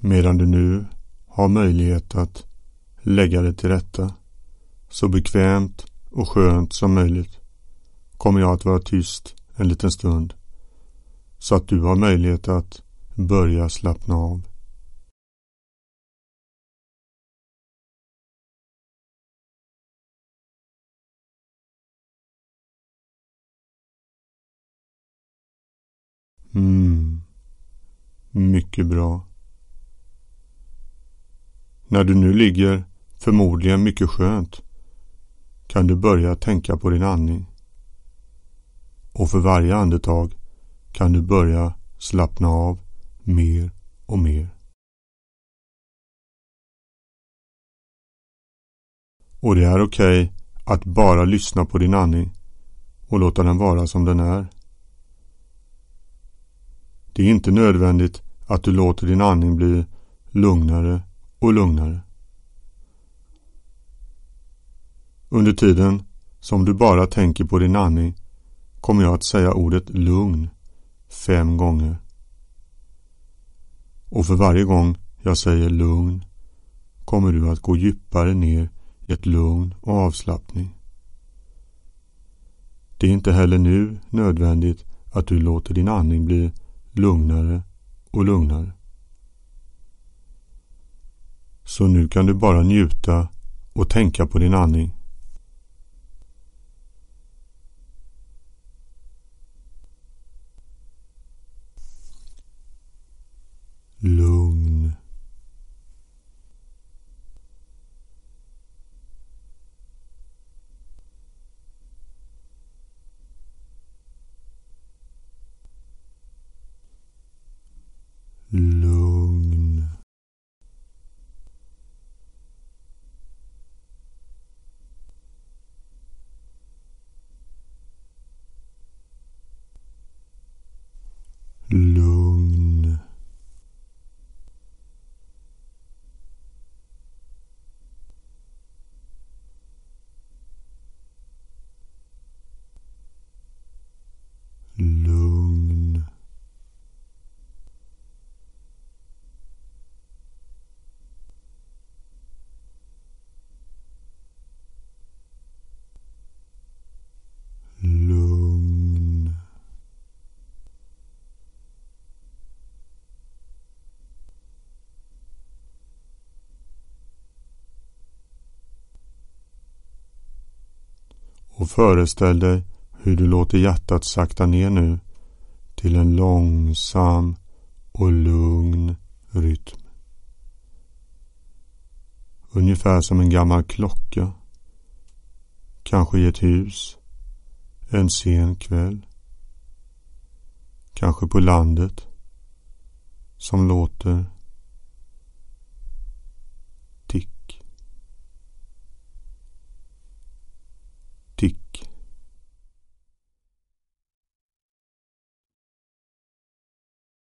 Medan du nu har möjlighet att lägga det till rätta så bekvämt och skönt som möjligt kommer jag att vara tyst en liten stund så att du har möjlighet att börja slappna av. Mm. Mycket bra. När du nu ligger förmodligen mycket skönt kan du börja tänka på din andning. Och för varje andetag kan du börja slappna av mer och mer. Och det är okej okay att bara lyssna på din andning och låta den vara som den är. Det är inte nödvändigt att du låter din andning bli lugnare och lugnare. Under tiden som du bara tänker på din andning kommer jag att säga ordet lugn fem gånger. Och för varje gång jag säger lugn kommer du att gå djupare ner i ett lugn och avslappning. Det är inte heller nu nödvändigt att du låter din andning bli lugnare och lugnare. Så nu kan du bara njuta och tänka på din andning. Lugn. Lugn. Lugn. Lugn. Och föreställ dig hur du låter hjärtat sakta ner nu till en långsam och lugn rytm. Ungefär som en gammal klocka. Kanske i ett hus. En sen kväll. Kanske på landet. Som låter